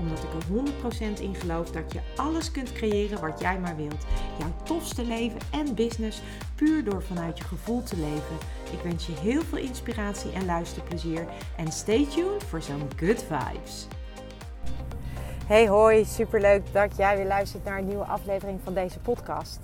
Omdat ik er 100% in geloof dat je alles kunt creëren wat jij maar wilt. Jouw tofste leven en business puur door vanuit je gevoel te leven. Ik wens je heel veel inspiratie en luisterplezier. En stay tuned voor zo'n good vibes. Hey hoi, superleuk dat jij weer luistert naar een nieuwe aflevering van deze podcast.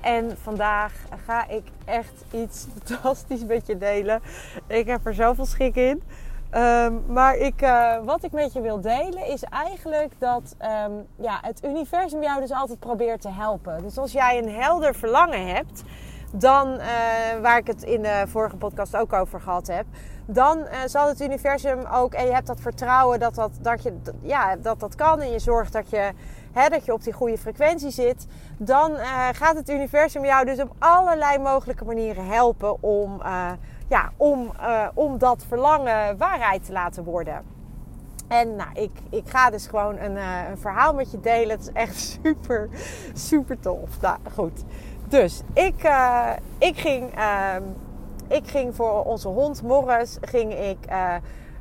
En vandaag ga ik echt iets fantastisch met je delen. Ik heb er zoveel schik in. Ehm, maar ik, uh, wat ik met je wil delen is eigenlijk dat um, ja, het universum jou dus altijd probeert te helpen. Dus als jij een helder verlangen hebt, dan, uh, waar ik het in de vorige podcast ook over gehad heb, dan uh, zal het universum ook, en je hebt dat vertrouwen dat dat, dat, je, ja, dat, dat kan en je zorgt dat je, hè, dat je op die goede frequentie zit, dan gaat het universum jou dus op allerlei mogelijke manieren helpen om, ja, om, om dat verlangen waarheid te laten worden. En nou, ik, ik ga dus gewoon een, een verhaal met je delen. Het is echt super, super tof. Nou, goed. Dus ik, uh, ik, ging, uh, ik ging voor onze hond Morris ging ik,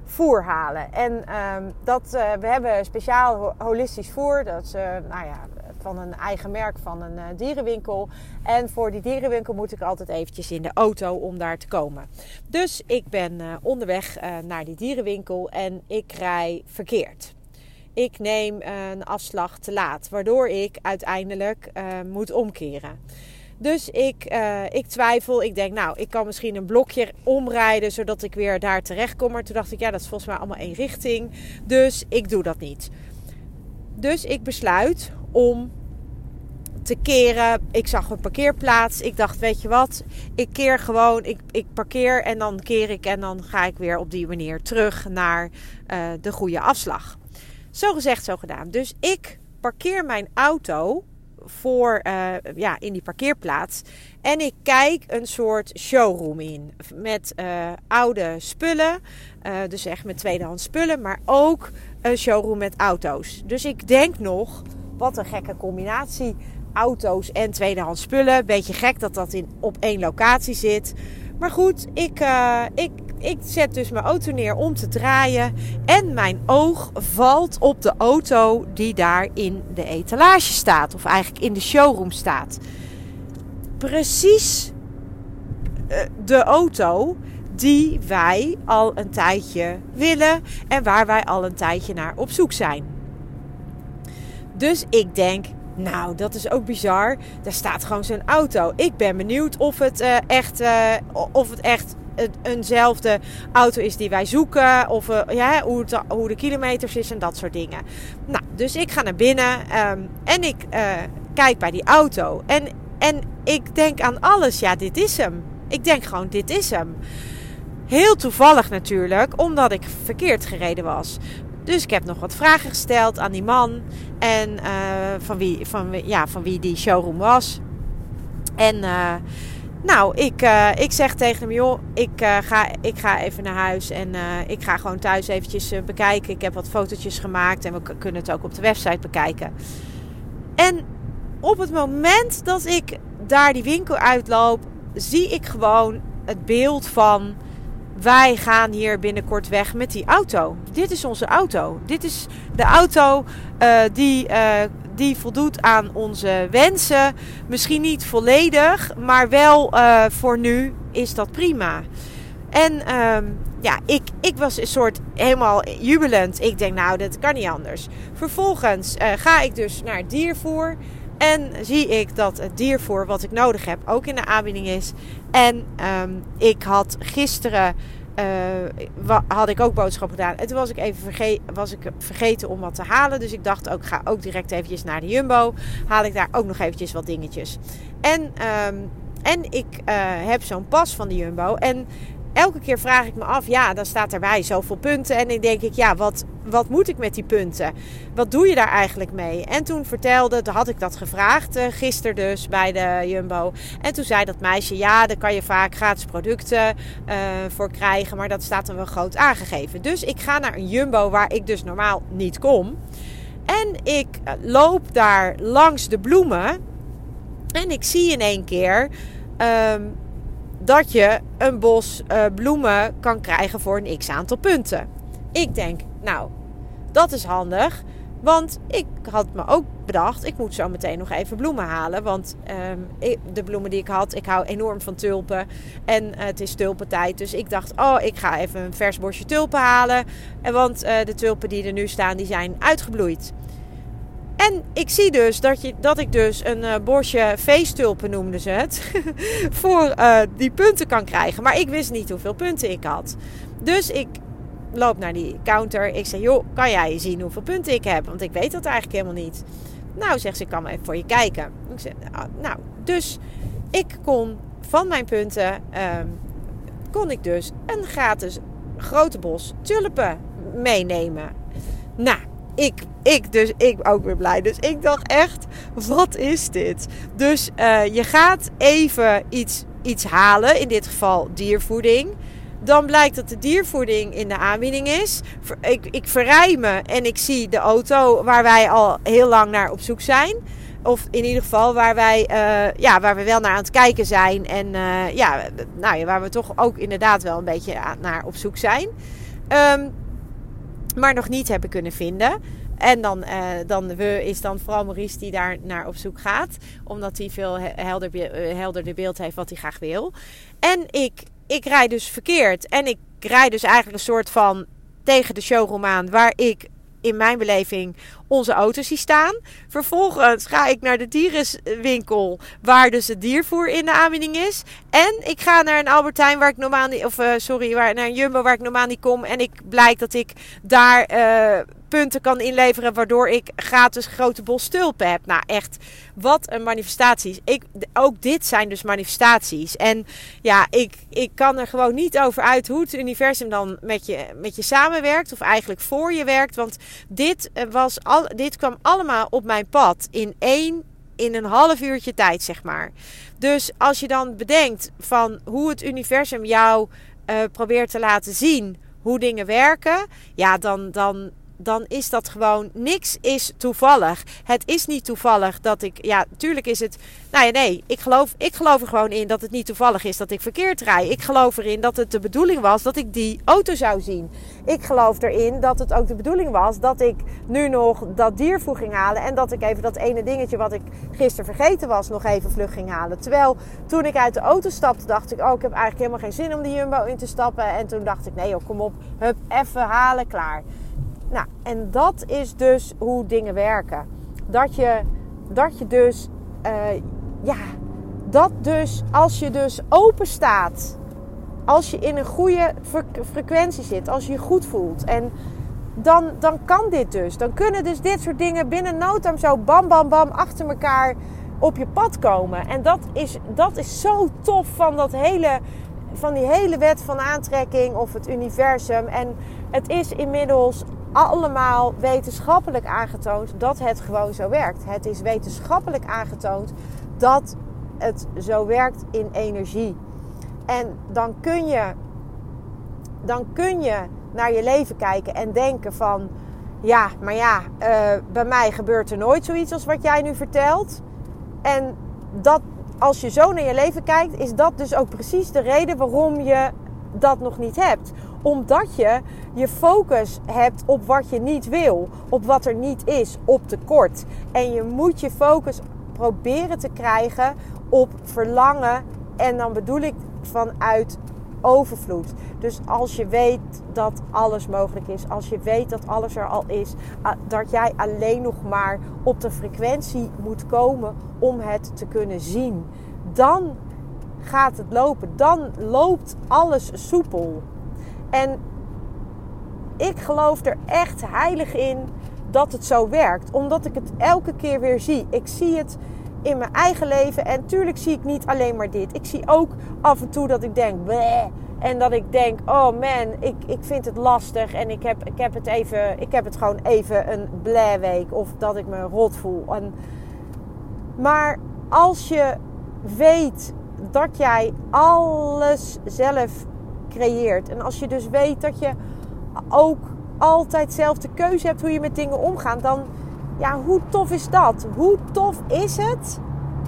voer halen. En ehm, dat, we hebben speciaal holistisch voer. Dat is nou ja, van een eigen merk van een dierenwinkel. En voor die dierenwinkel moet ik altijd eventjes in de auto om daar te komen. Dus ik ben onderweg naar die dierenwinkel en ik rij verkeerd ik neem een afslag te laat, waardoor ik uiteindelijk moet omkeren. Dus ik, ik twijfel. Ik denk, nou, ik kan misschien een blokje omrijden zodat ik weer daar terecht kom. Maar toen dacht ik, ja, dat is volgens mij allemaal één richting. Dus ik doe dat niet. Dus ik besluit om te keren. Ik zag een parkeerplaats. Ik dacht, weet je wat? Ik keer gewoon. Ik, ik parkeer en dan keer ik. En dan ga ik weer op die manier terug naar uh, de goede afslag. Zo gezegd, zo gedaan. Dus ik parkeer mijn auto voor, uh, ja, in die parkeerplaats. En ik kijk een soort showroom in. Met uh, oude spullen. Dus echt met tweedehands spullen. Maar ook een showroom met auto's. Dus ik denk nog, wat een gekke combinatie. Auto's en tweedehands spullen. Beetje gek dat dat in, op één locatie zit. Maar goed, ik, uh, ik, ik zet dus mijn auto neer om te draaien. En mijn oog valt op de auto die daar in de etalage staat. Of eigenlijk in de showroom staat. Precies uh, de auto die wij al een tijdje willen. En waar wij al een tijdje naar op zoek zijn. Dus ik denk, nou, dat is ook bizar. Daar staat gewoon zo'n auto. Ik ben benieuwd of het uh, echt, uh, of het echt eenzelfde auto is die wij zoeken. Of uh, ja, hoe, hoe de kilometers is en dat soort dingen. Nou, dus ik ga naar binnen um, en ik kijk bij die auto. En, en ik denk aan alles. Ja, dit is hem. Ik denk gewoon, dit is hem. Heel toevallig natuurlijk, omdat ik verkeerd gereden was. Dus ik heb nog wat vragen gesteld aan die man. En uh, van, wie, van, ja, van wie die showroom was. En uh, nou, ik, uh, ik zeg tegen hem: joh, ik, ga, ik ga even naar huis. En ik ga gewoon thuis eventjes bekijken. Ik heb wat fotootjes gemaakt. En we kunnen het ook op de website bekijken. En op het moment dat ik daar die winkel uitloop, zie ik gewoon het beeld van wij gaan hier binnenkort weg met die auto. Dit is onze auto. Dit is de auto uh, die, uh, die voldoet aan onze wensen. Misschien niet volledig, maar wel uh, voor nu is dat prima. En um, ja, ik, ik was een soort helemaal jubelend. Ik denk, nou, dat kan niet anders. Vervolgens ga ik dus naar het diervoer. En zie ik dat het diervoer wat ik nodig heb ook in de aanbieding is. En um, ik had gisteren uh, had ik ook boodschap gedaan. En toen was ik even verge was ik vergeten om wat te halen. Dus ik dacht ook, ga ook direct eventjes naar de Jumbo. Haal ik daar ook nog eventjes wat dingetjes. En, um, en ik uh, heb zo'n pas van de Jumbo. En elke keer vraag ik me af, ja, dan staat erbij zoveel punten. En dan denk ik, ja, wat, wat moet ik met die punten? Wat doe je daar eigenlijk mee? En toen vertelde, had ik dat gevraagd, uh, gisteren dus bij de Jumbo. En toen zei dat meisje, ja, daar kan je vaak gratis producten uh, voor krijgen. Maar dat staat dan wel groot aangegeven. Dus ik ga naar een Jumbo waar ik dus normaal niet kom. En ik loop daar langs de bloemen. En ik zie in één keer um, dat je een bos uh, bloemen kan krijgen voor een x aantal punten. Ik denk, nou, dat is handig. Want ik had me ook bedacht, ik moet zo meteen nog even bloemen halen. Want ik, de bloemen die ik had, ik hou enorm van tulpen. En uh, het is tulpentijd. Dus ik dacht, oh, ik ga even een vers bosje tulpen halen. En want uh, de tulpen die er nu staan, die zijn uitgebloeid. En ik zie dus dat, je, dat ik dus een uh, bosje feesttulpen noemden ze het. voor uh, die punten kan krijgen. Maar ik wist niet hoeveel punten ik had. Dus ik loop naar die counter. Ik zeg, joh, kan jij zien hoeveel punten ik heb? Want ik weet dat eigenlijk helemaal niet. Nou, zegt ze, ik kan maar even voor je kijken. Ik zeg, nou, dus ik kon van mijn punten... Um, kon ik dus een gratis grote bos tulpen meenemen. Nou, ik, ik dus, ik ook weer blij. Dus ik dacht echt, wat is dit? Dus uh, je gaat even iets, iets halen, in dit geval diervoeding. Dan blijkt dat de diervoeding in de aanbieding is. Ik, ik verrij me en ik zie de auto waar wij al heel lang naar op zoek zijn. Of in ieder geval waar wij, uh, ja, waar we wel naar aan het kijken zijn. En uh, ja, nou ja, waar we toch ook inderdaad wel een beetje naar op zoek zijn. Um, maar nog niet hebben kunnen vinden. En dan, uh, dan we is dan vooral Maurice die daar naar op zoek gaat. Omdat hij veel helder, helderder beeld heeft wat hij graag wil. En ik, ik rijd dus verkeerd. En ik rijd dus eigenlijk een soort van tegen de showroom aan. Waar ik in mijn beleving onze auto's zie staan. Vervolgens ga ik naar de dierenwinkel waar dus het diervoer in de aanbieding is. En ik ga naar een Albertijn waar ik normaal niet, of uh, sorry, waar, naar een Jumbo waar ik normaal niet kom. En ik blijk dat ik daar uh, punten kan inleveren waardoor ik gratis grote bos tulpen heb. Nou echt, wat een manifestaties. Ik, ook dit zijn dus manifestaties. En ja, ik, ik kan er gewoon niet over uit hoe het universum dan met je, met je samenwerkt. Of eigenlijk voor je werkt. Want dit, eh, was al, dit kwam allemaal op mijn pad in één in een half uurtje tijd, zeg maar. Dus als je dan bedenkt van hoe het universum jou uh, probeert te laten zien hoe dingen werken, ja, dan, dan, dan is dat gewoon niks is toevallig. Het is niet toevallig dat ik, ja, tuurlijk is het, nou ja, nee, ik geloof, ik geloof er gewoon in dat het niet toevallig is dat ik verkeerd rij. Ik geloof erin dat het de bedoeling was dat ik die auto zou zien. Ik geloof erin dat het ook de bedoeling was dat ik nu nog dat diervoer ging halen en dat ik even dat ene dingetje wat ik gisteren vergeten was nog even vlug ging halen. Terwijl toen ik uit de auto stapte, dacht ik, oh, ik heb eigenlijk helemaal geen zin om die Jumbo in te stappen. En toen dacht ik, nee joh, kom op, hup, even halen, klaar. Nou, en dat is dus hoe dingen werken. Dat je, dat je dus, uh, ja, dat dus als je dus open staat, als je in een goede frequentie zit, als je je goed voelt en dan, dan kan dit dus. Dan kunnen dus dit soort dingen binnen no time zo bam bam bam achter elkaar op je pad komen. En dat is, dat is zo tof van, dat hele, van die hele wet van aantrekking of het universum. En het is inmiddels allemaal wetenschappelijk aangetoond dat het gewoon zo werkt. Het is wetenschappelijk aangetoond dat het zo werkt in energie. En dan kun je, dan kun je naar je leven kijken en denken van... Ja, maar ja, uh, bij mij gebeurt er nooit zoiets als wat jij nu vertelt. En dat, als je zo naar je leven kijkt, is dat dus ook precies de reden waarom je dat nog niet hebt omdat je je focus hebt op wat je niet wil, op wat er niet is, op tekort. En je moet je focus proberen te krijgen op verlangen. En dan bedoel ik vanuit overvloed. Dus als je weet dat alles mogelijk is, als je weet dat alles er al is, dat jij alleen nog maar op de frequentie moet komen om het te kunnen zien, dan gaat het lopen. Dan loopt alles soepel. En ik geloof er echt heilig in dat het zo werkt. Omdat ik het elke keer weer zie. Ik zie het in mijn eigen leven. En tuurlijk zie ik niet alleen maar dit. Ik zie ook af en toe dat ik denk, En dat ik denk, oh man, ik, ik vind het lastig. En ik heb, ik, heb het even, ik heb het gewoon even een week Of dat ik me rot voel. En, maar als je weet dat jij alles zelf creëert. En als je dus weet dat je ook altijd zelf de keuze hebt hoe je met dingen omgaat. Dan, ja, hoe tof is dat? Hoe tof is het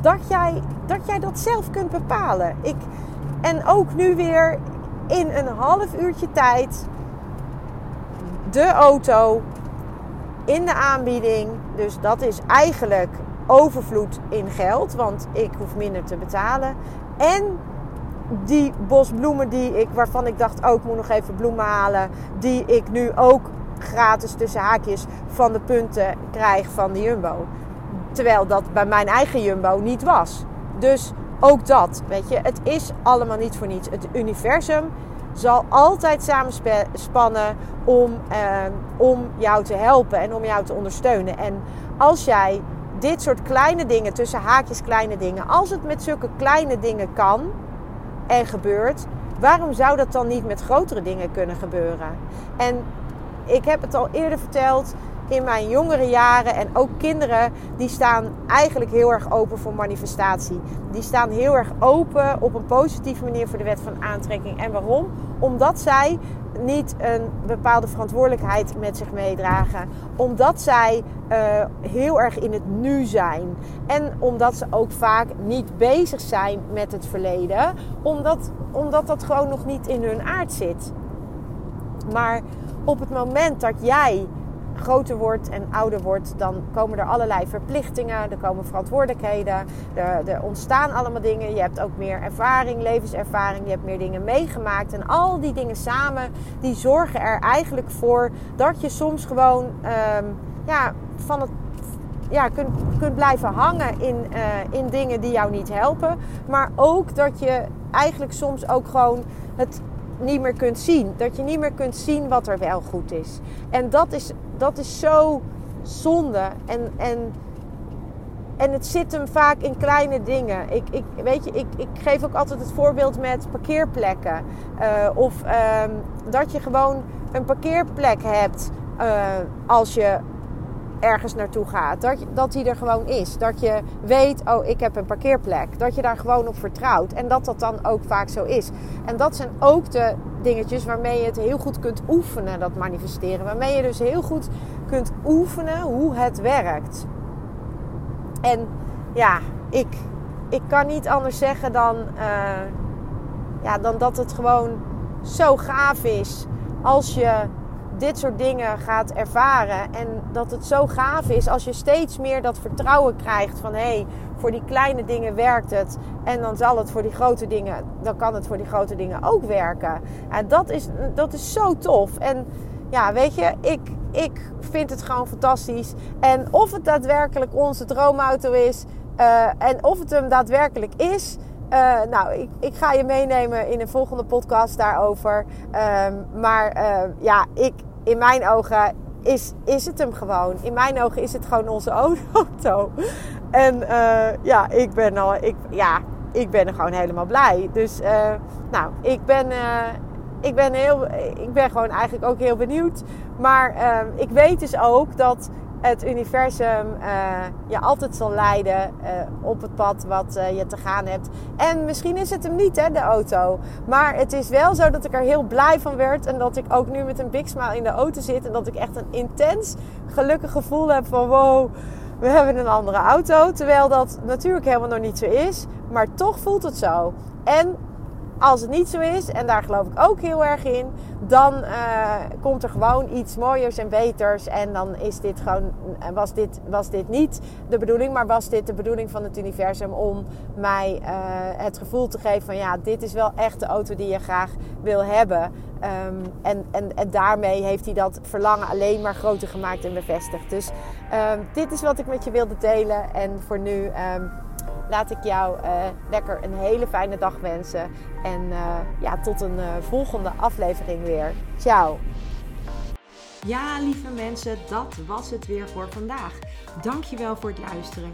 dat jij dat, jij dat zelf kunt bepalen? Ik, en ook nu weer in een half uurtje tijd de auto in de aanbieding. Dus dat is eigenlijk overvloed in geld, want ik hoef minder te betalen. En die bos bloemen die ik, waarvan ik dacht, ook oh, moet nog even bloemen halen, die ik nu ook gratis tussen haakjes van de punten krijg van de Jumbo. Terwijl dat bij mijn eigen Jumbo niet was. Dus ook dat, weet je, het is allemaal niet voor niets. Het universum zal altijd samenspannen om, eh, om jou te helpen en om jou te ondersteunen. En als jij dit soort kleine dingen, tussen haakjes kleine dingen, als het met zulke kleine dingen kan en gebeurt, waarom zou dat dan niet met grotere dingen kunnen gebeuren? En ik heb het al eerder verteld in mijn jongere jaren en ook kinderen, die staan eigenlijk heel erg open voor manifestatie. Die staan heel erg open op een positieve manier voor de wet van aantrekking. En waarom? Omdat zij niet een bepaalde verantwoordelijkheid met zich meedragen. Omdat zij uh, heel erg in het nu zijn. En omdat ze ook vaak niet bezig zijn met het verleden. Omdat, omdat dat gewoon nog niet in hun aard zit. Maar op het moment dat jij groter wordt en ouder wordt, dan komen er allerlei verplichtingen, er komen verantwoordelijkheden, er, er, ontstaan allemaal dingen. Je hebt ook meer ervaring, levenservaring, je hebt meer dingen meegemaakt. En al die dingen samen, die zorgen er eigenlijk voor dat je soms gewoon um, ja, van het ja, kunt, kunt blijven hangen in, uh, in dingen die jou niet helpen. Maar ook dat je eigenlijk soms ook gewoon het niet meer kunt zien. Dat je niet meer kunt zien wat er wel goed is. En dat is, dat is zo zonde. En, en, en het zit hem vaak in kleine dingen. Ik, ik, weet je, ik, ik geef ook altijd het voorbeeld met parkeerplekken. Uh, of uh, dat je gewoon een parkeerplek hebt uh, als je ergens naartoe gaat. Dat, dat die er gewoon is. Dat je weet, oh, ik heb een parkeerplek. Dat je daar gewoon op vertrouwt. En dat dat dan ook vaak zo is. En dat zijn ook de dingetjes waarmee je het heel goed kunt oefenen, dat manifesteren. Waarmee je dus heel goed kunt oefenen hoe het werkt. En ja, ik, ik kan niet anders zeggen dan, uh, ja, dan dat het gewoon zo gaaf is als je dit soort dingen gaat ervaren. En dat het zo gaaf is als je steeds meer dat vertrouwen krijgt van hé, hey, voor die kleine dingen werkt het. En dan zal het voor die grote dingen, dan kan het voor die grote dingen ook werken. En dat is, dat is zo tof. En ja, weet je, ik, ik vind het gewoon fantastisch. En of het daadwerkelijk onze droomauto is. Uh, en of het hem daadwerkelijk is. Uh, nou, ik, ik, ga je meenemen in een volgende podcast daarover. Um, maar uh, ja, ik, in mijn ogen is, is het hem gewoon. In mijn ogen is het gewoon onze auto. En uh, ja, ik ben, al, ik, ja, ik ben er gewoon helemaal blij. Dus nou, ik ben, ik, ben heel, ik ben gewoon eigenlijk ook heel benieuwd. Maar ik weet dus ook dat het universum uh, je altijd zal leiden uh, op het pad wat uh, je te gaan hebt. En misschien is het hem niet, hè, de auto. Maar het is wel zo dat ik er heel blij van werd. En dat ik ook nu met een big smile in de auto zit. En dat ik echt een intens gelukkig gevoel heb van wow, we hebben een andere auto. Terwijl dat natuurlijk helemaal nog niet zo is. Maar toch voelt het zo. En als het niet zo is, en daar geloof ik ook heel erg in, dan uh, komt er gewoon iets mooiers en beters. En dan is dit gewoon, was dit, was dit niet de bedoeling, maar was dit de bedoeling van het universum om mij uh, het gevoel te geven van ja, dit is wel echt de auto die je graag wil hebben. Um, en, en, en daarmee heeft hij dat verlangen alleen maar groter gemaakt en bevestigd. Dus um, dit is wat ik met je wilde delen. En voor nu. Um, laat ik jou uh, lekker een hele fijne dag wensen. En uh, ja, tot een uh, volgende aflevering weer. Ciao. Ja, lieve mensen, dat was het weer voor vandaag. Dankjewel voor het luisteren.